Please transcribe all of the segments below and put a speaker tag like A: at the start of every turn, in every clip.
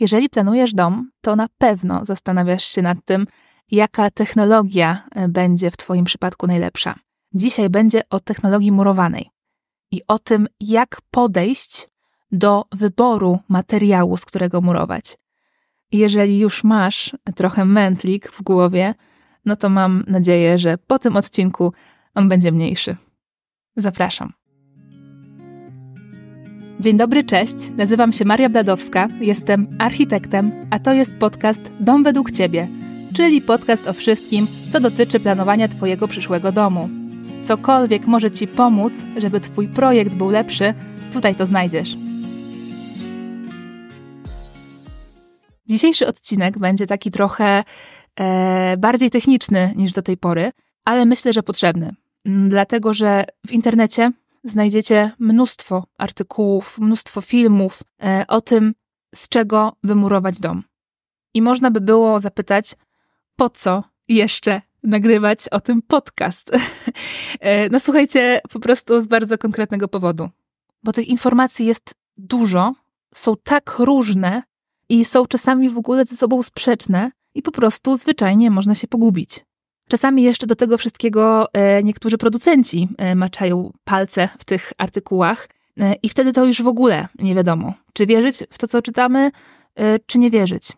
A: Jeżeli planujesz dom, to na pewno zastanawiasz się nad tym, jaka technologia e, będzie w Twoim przypadku najlepsza. Dzisiaj będzie o technologii murowanej i o tym, jak podejść do wyboru materiału, z którego murować. Jeżeli już masz trochę mętlik w głowie, no to mam nadzieję, że po tym odcinku on będzie mniejszy. Zapraszam. Dzień dobry, cześć. Nazywam się Maria Bladowska, jestem architektem, a to jest podcast Dom według Ciebie, czyli podcast o wszystkim, co dotyczy planowania Twojego przyszłego domu. Cokolwiek może Ci pomóc, żeby Twój projekt był lepszy, tutaj to znajdziesz. Dzisiejszy odcinek będzie taki trochę e, bardziej techniczny niż do tej pory, ale myślę, że potrzebny. Dlatego, że w internecie znajdziecie mnóstwo artykułów, mnóstwo filmów e, o tym, z czego wymurować dom. I można by było zapytać, po co jeszcze nagrywać o tym podcast? E, no słuchajcie, po prostu z bardzo konkretnego powodu. Bo tych informacji jest dużo, są tak różne i są czasami w ogóle ze sobą sprzeczne i po prostu zwyczajnie można się pogubić. Czasami jeszcze do tego wszystkiego e, niektórzy producenci e, maczają palce w tych artykułach e, i wtedy to już w ogóle nie wiadomo, czy wierzyć w to, co czytamy, czy nie wierzyć.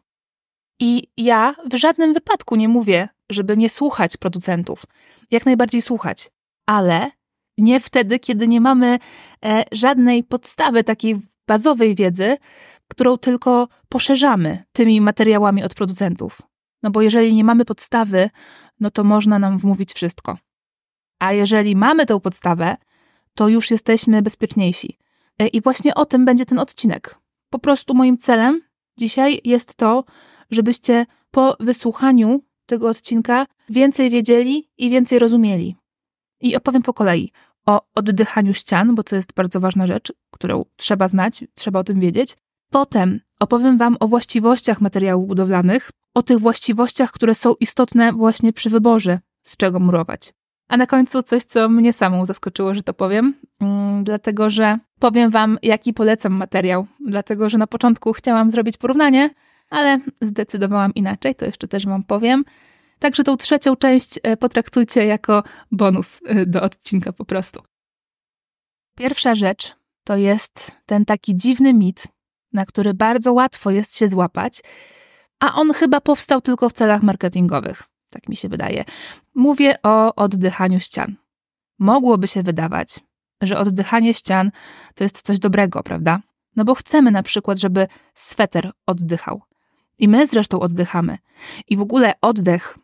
A: I ja w żadnym wypadku nie mówię, żeby nie słuchać producentów. Jak najbardziej słuchać, ale nie wtedy, kiedy nie mamy żadnej podstawy takiej bazowej wiedzy, którą tylko poszerzamy tymi materiałami od producentów. No bo jeżeli nie mamy podstawy, no to można nam wmówić wszystko. A jeżeli mamy tę podstawę, to już jesteśmy bezpieczniejsi. E, I właśnie o tym będzie ten odcinek. Po prostu moim celem dzisiaj jest to, żebyście po wysłuchaniu tego odcinka więcej wiedzieli i więcej rozumieli. I opowiem po kolei o oddychaniu ścian, bo to jest bardzo ważna rzecz, którą trzeba znać, trzeba o tym wiedzieć. Potem opowiem Wam o właściwościach materiałów budowlanych, o tych właściwościach, które są istotne właśnie przy wyborze, z czego murować. A na końcu coś, co mnie samą zaskoczyło, że to powiem, mm, dlatego że powiem Wam, jaki polecam materiał, dlatego że na początku chciałam zrobić porównanie, ale zdecydowałam inaczej, to jeszcze też Wam powiem. Także tą trzecią część e, potraktujcie jako bonus e, do odcinka po prostu. Pierwsza rzecz to jest ten taki dziwny mit, na który bardzo łatwo jest się złapać, a on chyba powstał tylko w celach marketingowych. Tak mi się wydaje. Mówię o oddychaniu ścian. Mogłoby się wydawać, że oddychanie ścian to jest coś dobrego, prawda? No bo chcemy na przykład, żeby sweter oddychał. I my zresztą oddychamy. I w ogóle oddech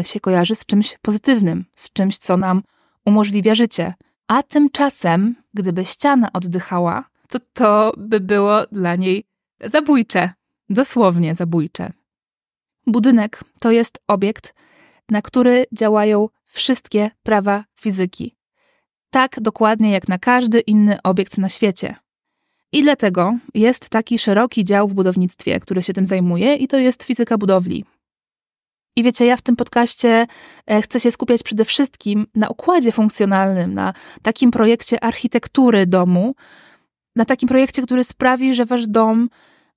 A: y, się kojarzy z czymś pozytywnym, z czymś, co nam umożliwia życie. A tymczasem, gdyby ściana oddychała, to to by było dla niej zabójcze. Dosłownie zabójcze. Budynek to jest obiekt, na który działają wszystkie prawa fizyki. Tak dokładnie jak na każdy inny obiekt na świecie. I dlatego jest taki szeroki dział w budownictwie, który się tym zajmuje, i to jest fizyka budowli. I wiecie, ja w tym podcaście e, chcę się skupiać przede wszystkim na układzie funkcjonalnym, na takim projekcie architektury domu, na takim projekcie, który sprawi, że wasz dom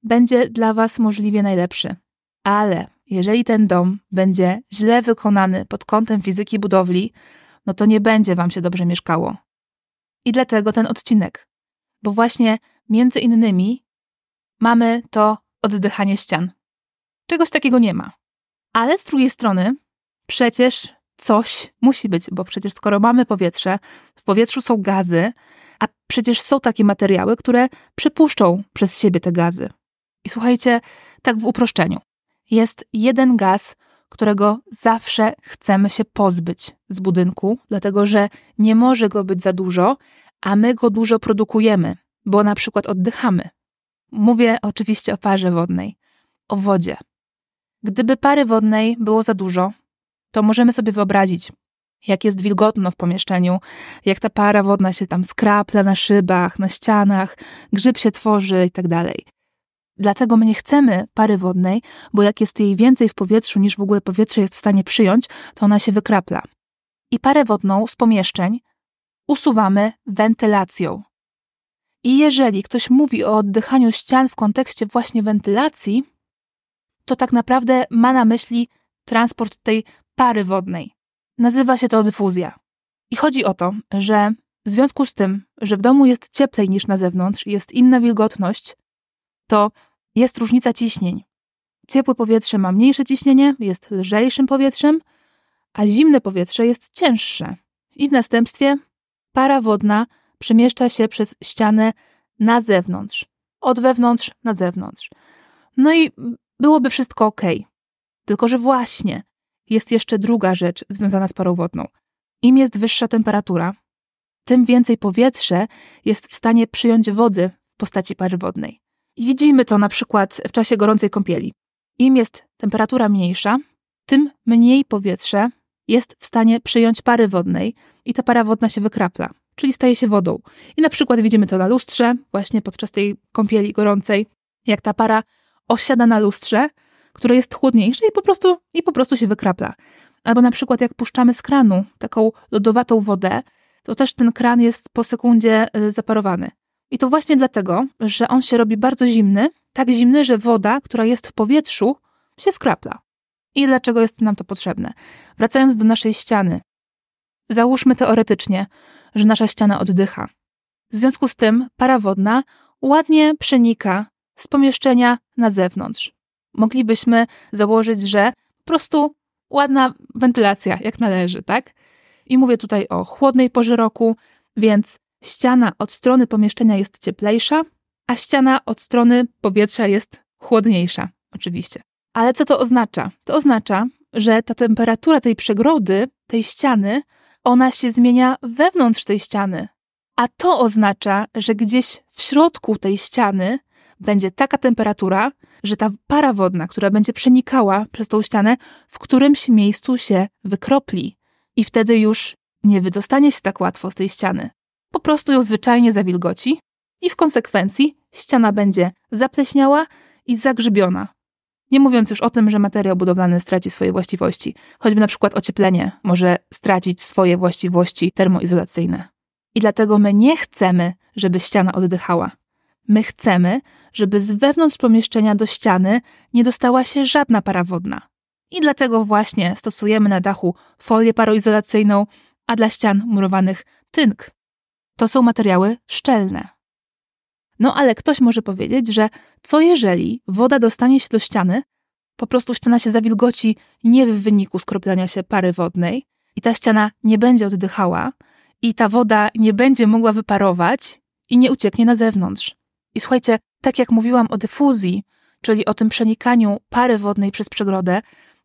A: będzie dla was możliwie najlepszy. Ale jeżeli ten dom będzie źle wykonany pod kątem fizyki budowli, no to nie będzie wam się dobrze mieszkało. I dlatego ten odcinek, bo właśnie między innymi mamy to oddychanie ścian. Czegoś takiego nie ma. Ale z drugiej strony przecież coś musi być, bo przecież skoro mamy powietrze, w powietrzu są gazy, a przecież są takie materiały, które przepuszczą przez siebie te gazy. I słuchajcie, tak w uproszczeniu. Jest jeden gaz, którego zawsze chcemy się pozbyć z budynku, dlatego że nie może go być za dużo, a my go dużo produkujemy, bo na przykład oddychamy. Mówię oczywiście o parze wodnej, o wodzie. Gdyby pary wodnej było za dużo, to możemy sobie wyobrazić, jak jest wilgotno w pomieszczeniu, jak ta para wodna się tam skrapla na szybach, na ścianach, grzyb się tworzy i tak. Dlatego my nie chcemy pary wodnej, bo jak jest jej więcej w powietrzu niż w ogóle powietrze jest w stanie przyjąć, to ona się wykrapla. I parę wodną z pomieszczeń usuwamy wentylacją. I jeżeli ktoś mówi o oddychaniu ścian w kontekście właśnie wentylacji, to tak naprawdę ma na myśli transport tej pary wodnej. Nazywa się to dyfuzja. I chodzi o to, że w związku z tym, że w domu jest cieplej niż na zewnątrz, jest inna wilgotność, to jest różnica ciśnień. Ciepłe powietrze ma mniejsze ciśnienie, jest lżejszym powietrzem, a zimne powietrze jest cięższe. I w następstwie para wodna przemieszcza się przez ścianę na zewnątrz, od wewnątrz na zewnątrz. No i byłoby wszystko ok. Tylko, że właśnie jest jeszcze druga rzecz związana z parą wodną. Im jest wyższa temperatura, tym więcej powietrze jest w stanie przyjąć wody w postaci pary wodnej. I widzimy to na przykład w czasie gorącej kąpieli. Im jest temperatura mniejsza, tym mniej powietrze jest w stanie przyjąć pary wodnej i ta para wodna się wykrapla, czyli staje się wodą. I na przykład widzimy to na lustrze, właśnie podczas tej kąpieli gorącej, jak ta para osiada na lustrze, które jest chłodniejsze i po prostu, i po prostu się wykrapla. Albo na przykład jak puszczamy z kranu taką lodowatą wodę, to też ten kran jest po sekundzie y, zaparowany. I to właśnie dlatego, że on się robi bardzo zimny, tak zimny, że woda, która jest w powietrzu, się skrapla. I dlaczego jest nam to potrzebne? Wracając do naszej ściany. Załóżmy teoretycznie, że nasza ściana oddycha. W związku z tym para wodna ładnie przenika z pomieszczenia na zewnątrz. Moglibyśmy założyć, że po prostu ładna wentylacja, jak należy, tak? I mówię tutaj o chłodnej porze roku, więc ściana od strony pomieszczenia jest cieplejsza, a ściana od strony powietrza jest chłodniejsza, oczywiście. Ale co to oznacza? To oznacza, że ta temperatura tej przegrody, tej ściany, ona się zmienia wewnątrz tej ściany. A to oznacza, że gdzieś w środku tej ściany będzie taka temperatura, że ta para wodna, która będzie przenikała przez tą ścianę, w którymś miejscu się wykropli. I wtedy już nie wydostanie się tak łatwo z tej ściany. Po prostu ją zwyczajnie zawilgoci i w konsekwencji ściana będzie zapleśniała i zagrzybiona. Nie mówiąc już o tym, że materiał budowlany straci swoje właściwości, choćby na przykład ocieplenie może stracić swoje właściwości termoizolacyjne. I dlatego my nie chcemy, żeby ściana oddychała. My chcemy, żeby z wewnątrz pomieszczenia do ściany nie dostała się żadna para wodna. I dlatego właśnie stosujemy na dachu folię paroizolacyjną, a dla ścian murowanych tynk. To są materiały szczelne. No ale ktoś może powiedzieć, że co jeżeli woda dostanie się do ściany, po prostu ściana się zawilgoci nie w wyniku skroplenia się pary wodnej i ta ściana nie będzie oddychała i ta woda nie będzie mogła wyparować i nie ucieknie na zewnątrz. I słuchajcie, tak jak mówiłam o dyfuzji, czyli o tym przenikaniu pary wodnej przez przegrodę,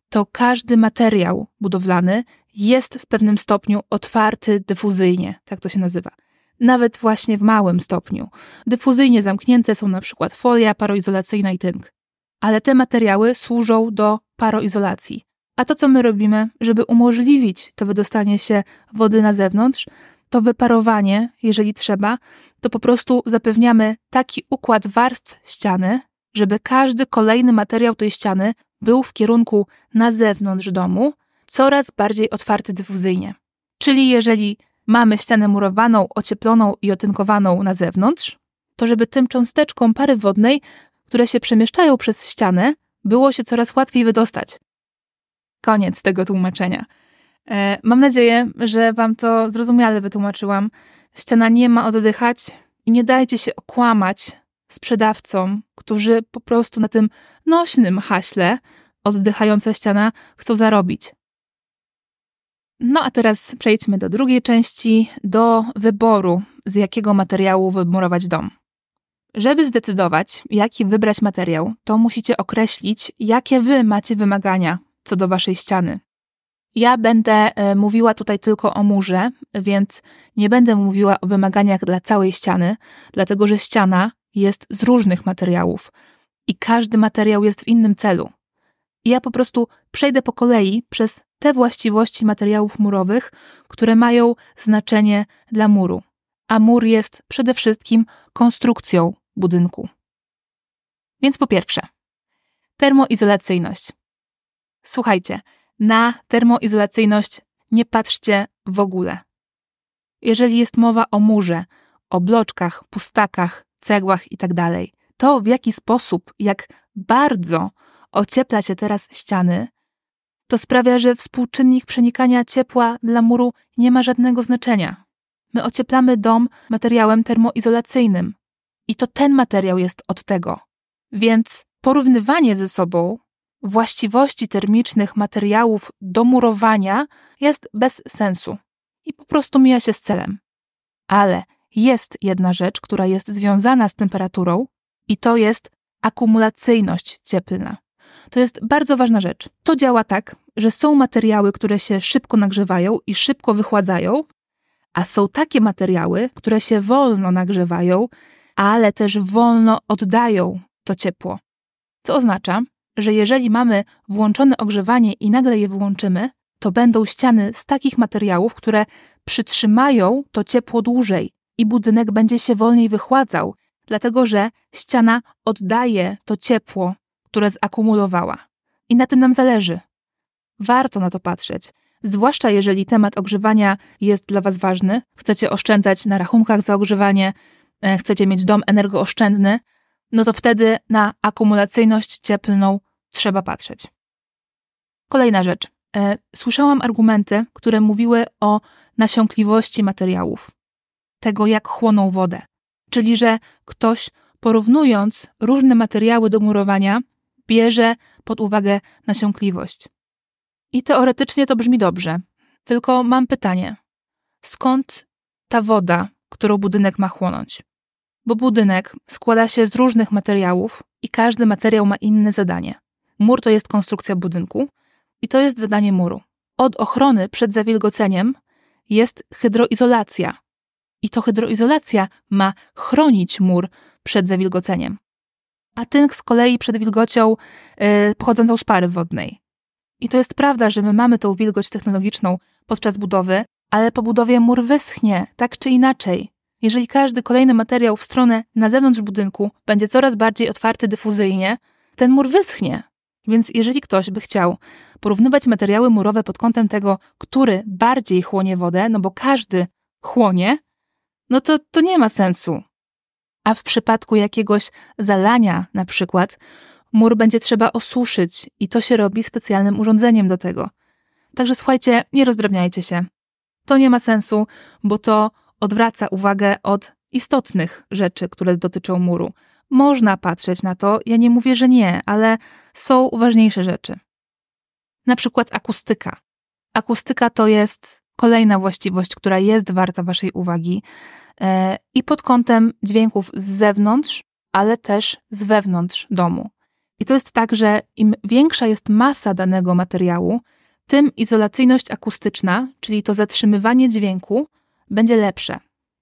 A: to każdy materiał budowlany jest w pewnym stopniu otwarty dyfuzyjnie, tak to się nazywa. Nawet właśnie w małym stopniu. Dyfuzyjnie zamknięte są na przykład folia paroizolacyjna i tynk. Ale te materiały służą do paroizolacji. A to, co my robimy, żeby umożliwić to wydostanie się wody na zewnątrz, to wyparowanie, jeżeli trzeba, to po prostu zapewniamy taki układ warstw ściany, żeby każdy kolejny materiał tej ściany był w kierunku na zewnątrz domu, coraz bardziej otwarty dyfuzyjnie. Czyli jeżeli mamy ścianę murowaną, ocieploną i otynkowaną na zewnątrz, to żeby tym cząsteczkom pary wodnej, które się przemieszczają przez ścianę, było się coraz łatwiej wydostać. Koniec tego tłumaczenia. E, mam nadzieję, że Wam to zrozumiale wytłumaczyłam. Ściana nie ma oddychać i nie dajcie się okłamać sprzedawcom, którzy po prostu na tym nośnym haśle oddychająca ściana chcą zarobić. No a teraz przejdźmy do drugiej części, do wyboru, z jakiego materiału wymurować dom. Żeby zdecydować, jaki wybrać materiał, to musicie określić, jakie wy macie wymagania co do waszej ściany. Ja będę e, mówiła tutaj tylko o murze, więc nie będę mówiła o wymaganiach dla całej ściany, dlatego że ściana jest z różnych materiałów i każdy materiał jest w innym celu. I ja po prostu przejdę po kolei przez te właściwości materiałów murowych, które mają znaczenie dla muru. A mur jest przede wszystkim konstrukcją budynku. Więc po pierwsze, termoizolacyjność. Słuchajcie, na termoizolacyjność nie patrzcie w ogóle. Jeżeli jest mowa o murze, o bloczkach, pustakach, cegłach itd. Tak to, w jaki sposób, jak bardzo ociepla się teraz ściany, to sprawia, że współczynnik przenikania ciepła dla muru nie ma żadnego znaczenia. My ocieplamy dom materiałem termoizolacyjnym i to ten materiał jest od tego. Więc porównywanie ze sobą właściwości termicznych materiałów do murowania jest bez sensu i po prostu mija się z celem. Ale jest jedna rzecz, która jest związana z temperaturą i to jest akumulacyjność cieplna. To jest bardzo ważna rzecz. To działa tak, że są materiały, które się szybko nagrzewają i szybko wychładzają, a są takie materiały, które się wolno nagrzewają, ale też wolno oddają to ciepło. Co oznacza, że jeżeli mamy włączone ogrzewanie i nagle je włączymy, to będą ściany z takich materiałów, które przytrzymają to ciepło dłużej i budynek będzie się wolniej wychładzał, dlatego że ściana oddaje to ciepło, które zakumulowała. I na tym nam zależy. Warto na to patrzeć. Zwłaszcza jeżeli temat ogrzewania jest dla Was ważny, chcecie oszczędzać na rachunkach za ogrzewanie, e, chcecie mieć dom energooszczędny, no to wtedy na akumulacyjność cieplną trzeba patrzeć. Kolejna rzecz. E, słyszałam argumenty, które mówiły o nasiąkliwości materiałów, tego jak chłoną wodę. Czyli, że ktoś porównując różne materiały do murowania, bierze pod uwagę nasiąkliwość. I teoretycznie to brzmi dobrze, tylko mam pytanie: skąd ta woda, którą budynek ma chłonąć? Bo budynek składa się z różnych materiałów i każdy materiał ma inne zadanie. Mur to jest konstrukcja budynku i to jest zadanie muru. Od ochrony przed zawilgoceniem jest hydroizolacja. I to hydroizolacja ma chronić mur przed zawilgoceniem. A tynk z kolei przed wilgocią yy, pochodzącą z pary wodnej. I to jest prawda, że my mamy tą wilgoć technologiczną podczas budowy, ale po budowie mur wyschnie, tak czy inaczej. Jeżeli każdy kolejny materiał w stronę na zewnątrz budynku będzie coraz bardziej otwarty dyfuzyjnie, ten mur wyschnie. Więc jeżeli ktoś by chciał porównywać materiały murowe pod kątem tego, który bardziej chłonie wodę, no bo każdy chłonie, no to to nie ma sensu. A w przypadku jakiegoś zalania, na przykład, mur będzie trzeba osuszyć i to się robi specjalnym urządzeniem do tego. Także słuchajcie, nie rozdrabniajcie się. To nie ma sensu, bo to odwraca uwagę od istotnych rzeczy, które dotyczą muru. Można patrzeć na to, ja nie mówię, że nie, ale są ważniejsze rzeczy. Na przykład akustyka. Akustyka to jest kolejna właściwość, która jest warta Waszej uwagi e, i pod kątem dźwięków z zewnątrz, ale też z wewnątrz domu. I to jest tak, że im większa jest masa danego materiału, tym izolacyjność akustyczna, czyli to zatrzymywanie dźwięku, będzie lepsze.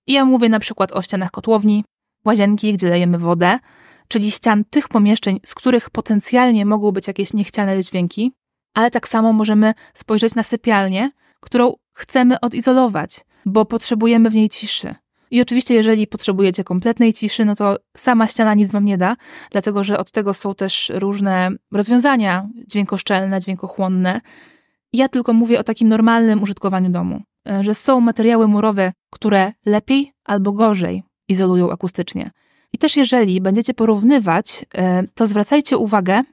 A: I ja mówię na przykład o ścianach kotłowni, łazienki, gdzie lejemy wodę, czyli ścian tych pomieszczeń, z których potencjalnie mogą być jakieś niechciane dźwięki, ale tak samo możemy spojrzeć na sypialnię, którą chcemy odizolować, bo potrzebujemy w niej ciszy. I oczywiście, jeżeli potrzebujecie kompletnej ciszy, no to sama ściana nic wam nie da, dlatego że od tego są też różne rozwiązania dźwiękoszczelne, dźwiękochłonne. Ja tylko mówię o takim normalnym użytkowaniu domu, e, że są materiały murowe, które lepiej albo gorzej izolują akustycznie. I też jeżeli będziecie porównywać, e, to zwracajcie uwagę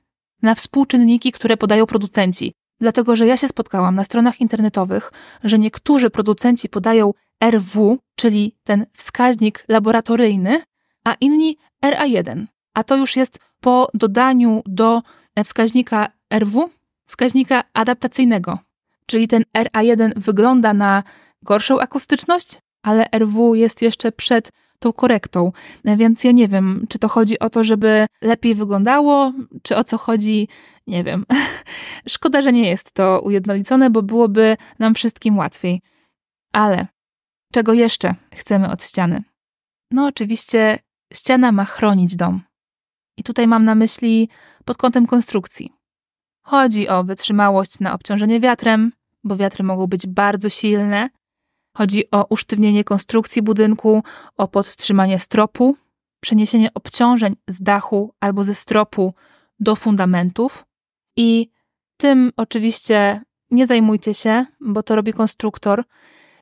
A: na współczynniki, które podają producenci. Dlatego, że ja się spotkałam na stronach internetowych, że niektórzy producenci podają RW, czyli ten wskaźnik laboratoryjny, a inni RA1. A to już jest po dodaniu do wskaźnika RW wskaźnika adaptacyjnego. Czyli ten RA1 wygląda na gorszą akustyczność, ale RW jest jeszcze przed tą korektą. Więc ja nie wiem, czy to chodzi o to, żeby lepiej wyglądało, czy o co chodzi, nie wiem. Szkoda, że nie jest to ujednolicone, bo byłoby nam wszystkim łatwiej. Ale czego jeszcze chcemy od ściany? No, oczywiście, ściana ma chronić dom. I tutaj mam na myśli pod kątem konstrukcji. Chodzi o wytrzymałość na obciążenie wiatrem, bo wiatry mogą być bardzo silne, Chodzi o usztywnienie konstrukcji budynku, o podtrzymanie stropu, przeniesienie obciążeń z dachu albo ze stropu do fundamentów. I tym oczywiście nie zajmujcie się, bo to robi konstruktor.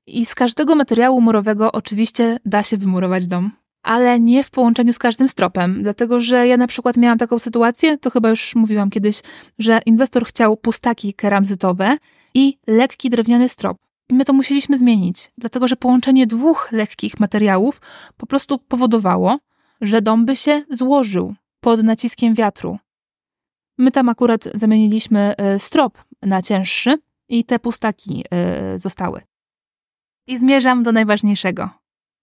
A: I z każdego materiału murowego oczywiście da się wymurować dom, ale nie w połączeniu z każdym stropem, dlatego że ja na przykład miałam taką sytuację, to chyba już mówiłam kiedyś, że inwestor chciał pustaki keramzytowe i lekki drewniany strop. I my to musieliśmy zmienić, dlatego że połączenie dwóch lekkich materiałów po prostu powodowało, że dom by się złożył pod naciskiem wiatru. My tam akurat zamieniliśmy e, strop na cięższy i te pustaki e, zostały. I zmierzam do najważniejszego.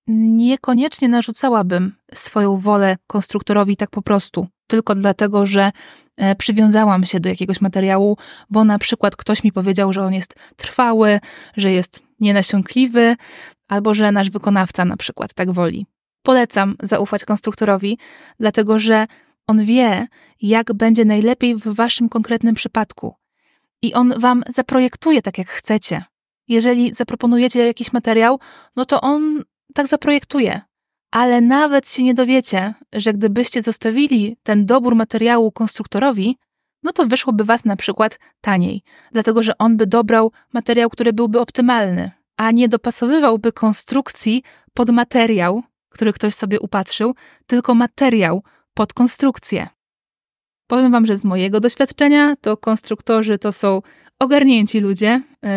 A: Niekoniecznie narzucałabym swoją wolę konstruktorowi tak po prostu, tylko dlatego, że e, przywiązałam się do jakiegoś materiału, bo na przykład ktoś mi powiedział, że on jest trwały, że jest nienasiąkliwy, albo że nasz wykonawca na przykład tak woli. Polecam zaufać konstruktorowi, dlatego że on wie, jak będzie najlepiej w waszym konkretnym przypadku. I on wam zaprojektuje tak, jak chcecie. Jeżeli zaproponujecie jakiś materiał, no to on tak zaprojektuje. Ale nawet się nie dowiecie, że gdybyście zostawili ten dobór materiału konstruktorowi, no to wyszłoby was na przykład taniej, dlatego że on by dobrał materiał, który byłby optymalny, a nie dopasowywałby konstrukcji pod materiał, który ktoś sobie upatrzył, tylko materiał pod konstrukcję. Powiem Wam, że z mojego doświadczenia to konstruktorzy to są ogarnięci ludzie yy,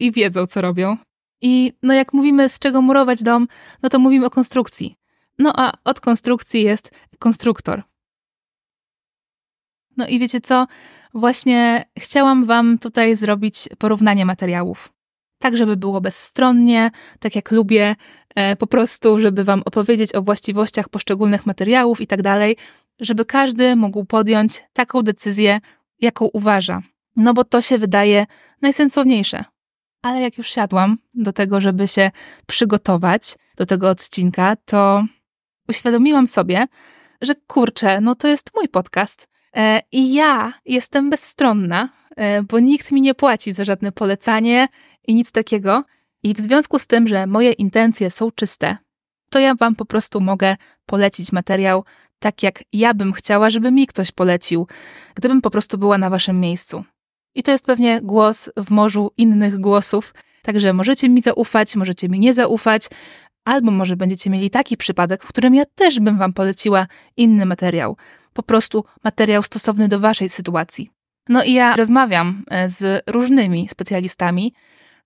A: i wiedzą, co robią. I no jak mówimy, z czego murować dom, no to mówimy o konstrukcji. No a od konstrukcji jest konstruktor. No i wiecie co? Właśnie chciałam Wam tutaj zrobić porównanie materiałów. Tak, żeby było bezstronnie, tak jak lubię, e, po prostu, żeby Wam opowiedzieć o właściwościach poszczególnych materiałów i tak dalej, żeby każdy mógł podjąć taką decyzję, jaką uważa. No bo to się wydaje najsensowniejsze. Ale jak już siadłam do tego, żeby się przygotować do tego odcinka, to uświadomiłam sobie, że kurczę, no to jest mój podcast. E, I ja jestem bezstronna, e, bo nikt mi nie płaci za żadne polecanie i nic takiego. I w związku z tym, że moje intencje są czyste, to ja Wam po prostu mogę polecić materiał tak, jak ja bym chciała, żeby mi ktoś polecił, gdybym po prostu była na Waszym miejscu. I to jest pewnie głos w morzu innych głosów, także możecie mi zaufać, możecie mi nie zaufać, albo może będziecie mieli taki przypadek, w którym ja też bym Wam poleciła inny materiał, po prostu materiał stosowny do Waszej sytuacji. No i ja rozmawiam e, z różnymi specjalistami,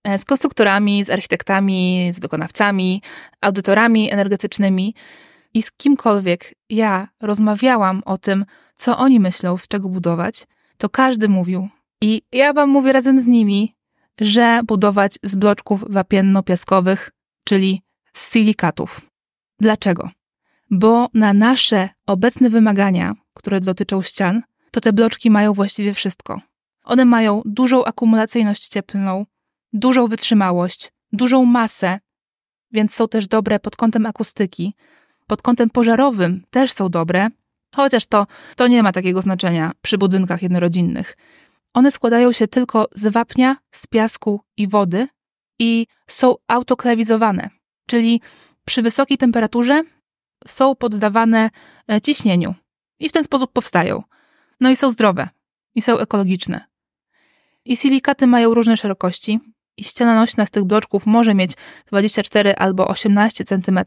A: e, z konstruktorami, z architektami, z wykonawcami, audytorami energetycznymi i z kimkolwiek. Ja rozmawiałam o tym, co oni myślą, z czego budować, to każdy mówił, i ja wam mówię razem z nimi, że budować z bloczków wapienno-piaskowych, czyli z silikatów. Dlaczego? Bo na nasze obecne wymagania, które dotyczą ścian, to te bloczki mają właściwie wszystko. One mają dużą akumulacyjność cieplną, dużą wytrzymałość, dużą masę, więc są też dobre pod kątem akustyki. Pod kątem pożarowym też są dobre, chociaż to, to nie ma takiego znaczenia przy budynkach jednorodzinnych. One składają się tylko z wapnia, z piasku i wody i są autoklawizowane, czyli przy wysokiej temperaturze są poddawane e, ciśnieniu i w ten sposób powstają. No i są zdrowe i są ekologiczne. I silikaty mają różne szerokości i ściana nośna z tych bloczków może mieć 24 albo 18 cm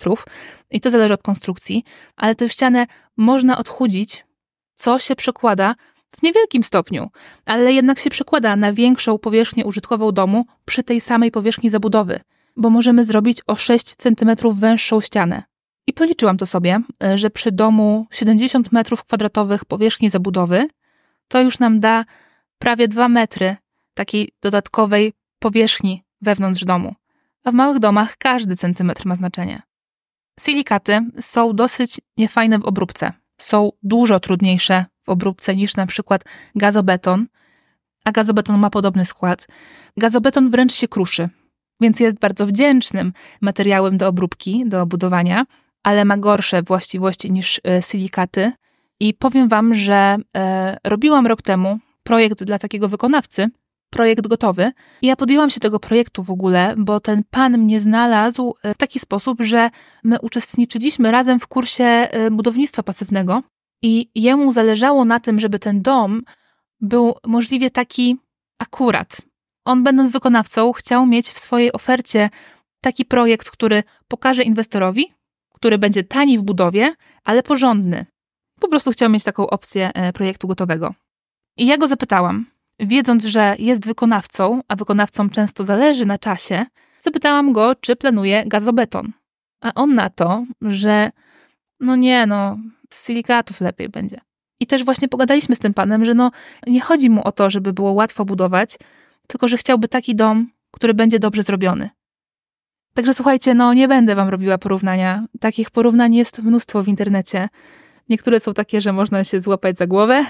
A: i to zależy od konstrukcji, ale tę ścianę można odchudzić, co się przekłada w niewielkim stopniu, ale jednak się przekłada na większą powierzchnię użytkową domu przy tej samej powierzchni zabudowy, bo możemy zrobić o 6 cm węższą ścianę. I policzyłam to sobie, że przy domu 70 m2 powierzchni zabudowy to już nam da prawie 2 metry takiej dodatkowej powierzchni wewnątrz domu. A w małych domach każdy centymetr ma znaczenie. Silikaty są dosyć niefajne w obróbce. Są dużo trudniejsze w obróbce niż na przykład gazobeton, a gazobeton ma podobny skład. Gazobeton wręcz się kruszy, więc jest bardzo wdzięcznym materiałem do obróbki, do budowania, ale ma gorsze właściwości niż e, silikaty. I powiem Wam, że e, robiłam rok temu projekt dla takiego wykonawcy, projekt gotowy. I ja podjęłam się tego projektu w ogóle, bo ten pan mnie znalazł e, w taki sposób, że my uczestniczyliśmy razem w kursie e, budownictwa pasywnego i jemu zależało na tym, żeby ten dom był możliwie taki akurat. On, będąc wykonawcą, chciał mieć w swojej ofercie Taki projekt, który pokaże inwestorowi, który będzie tani w budowie, ale porządny. Po prostu chciał mieć taką opcję e, projektu gotowego. I ja go zapytałam, wiedząc, że jest wykonawcą, a wykonawcom często zależy na czasie, zapytałam go, czy planuje gazobeton. A on na to, że no nie, no, z silikatów lepiej będzie. I też właśnie pogadaliśmy z tym panem, że no nie chodzi mu o to, żeby było łatwo budować, tylko że chciałby taki dom, który będzie dobrze zrobiony. Także słuchajcie, no nie będę wam robiła porównania. Takich porównań jest mnóstwo w internecie. Niektóre są takie, że można się złapać za głowę,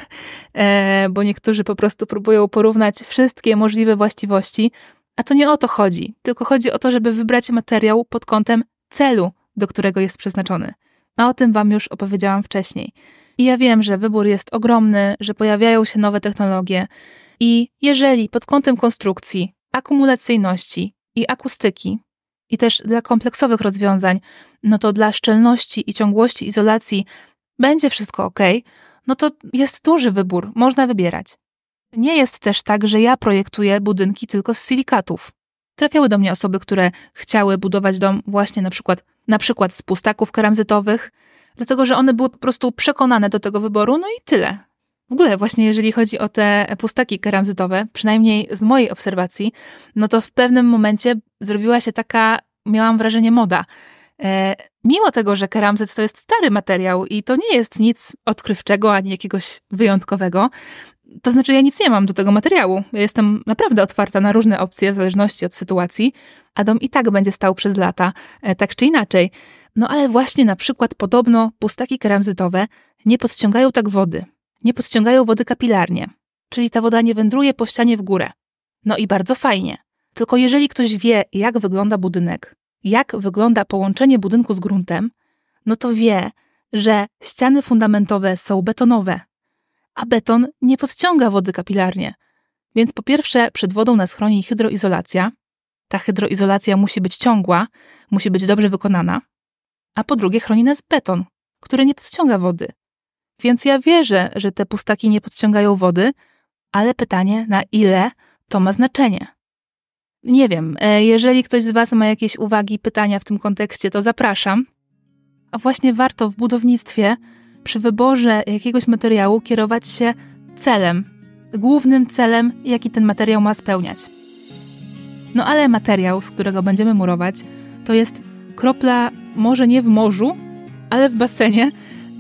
A: e, bo niektórzy po prostu próbują porównać wszystkie możliwe właściwości, a to nie o to chodzi, tylko chodzi o to, żeby wybrać materiał pod kątem celu, do którego jest przeznaczony. A o tym Wam już opowiedziałam wcześniej. I ja wiem, że wybór jest ogromny, że pojawiają się nowe technologie. I jeżeli pod kątem konstrukcji, akumulacyjności i akustyki, i też dla kompleksowych rozwiązań, no to dla szczelności i ciągłości izolacji będzie wszystko ok, no to jest duży wybór, można wybierać. Nie jest też tak, że ja projektuję budynki tylko z silikatów. Trafiały do mnie osoby, które chciały budować dom właśnie na przykład, na przykład z pustaków keramzytowych, dlatego że one były po prostu przekonane do tego wyboru, no i tyle. W ogóle właśnie jeżeli chodzi o te pustaki keramzytowe, przynajmniej z mojej obserwacji, no to w pewnym momencie zrobiła się taka, miałam wrażenie, moda. E, mimo tego, że keramzyt to jest stary materiał i to nie jest nic odkrywczego ani jakiegoś wyjątkowego, to znaczy ja nic nie mam do tego materiału. Ja jestem naprawdę otwarta na różne opcje w zależności od sytuacji, a dom i tak będzie stał przez lata, e, tak czy inaczej. No ale właśnie na przykład podobno pustaki keramzytowe nie podciągają tak wody. Nie podciągają wody kapilarnie, czyli ta woda nie wędruje po ścianie w górę. No i bardzo fajnie. Tylko jeżeli ktoś wie, jak wygląda budynek, jak wygląda połączenie budynku z gruntem, no to wie, że ściany fundamentowe są betonowe, a beton nie podciąga wody kapilarnie. Więc po pierwsze, przed wodą nas chroni hydroizolacja. Ta hydroizolacja musi być ciągła, musi być dobrze wykonana. A po drugie, chroni nas beton, który nie podciąga wody. Więc ja wierzę, że te pustaki nie podciągają wody, ale pytanie, na ile to ma znaczenie. Nie wiem, e, jeżeli ktoś z Was ma jakieś uwagi, pytania w tym kontekście, to zapraszam. A właśnie warto w budownictwie przy wyborze jakiegoś materiału kierować się celem, głównym celem, jaki ten materiał ma spełniać. No ale materiał, z którego będziemy murować, to jest kropla może nie w morzu, ale w basenie,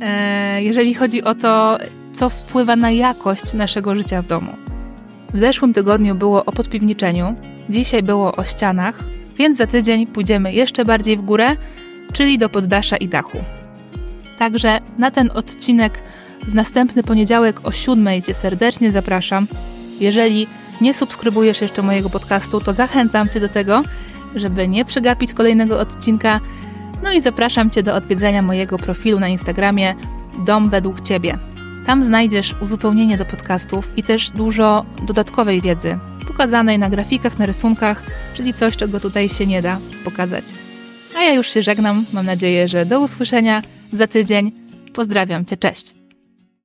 A: e, jeżeli chodzi o to, co wpływa na jakość naszego życia w domu. W zeszłym tygodniu było o podpiwniczeniu, dzisiaj było o ścianach, więc za tydzień pójdziemy jeszcze bardziej w górę, czyli do poddasza i dachu. Także na ten odcinek w następny poniedziałek o 7 Cię serdecznie zapraszam. Jeżeli nie subskrybujesz jeszcze mojego podcastu, to zachęcam Cię do tego, żeby nie przegapić kolejnego odcinka. No i zapraszam Cię do odwiedzenia mojego profilu na Instagramie Dom według Ciebie. Tam znajdziesz uzupełnienie do podcastów i też dużo dodatkowej wiedzy, pokazanej na grafikach, na rysunkach, czyli coś, czego tutaj się nie da pokazać. A ja już się żegnam. Mam nadzieję, że do usłyszenia za tydzień. Pozdrawiam Cię, cześć!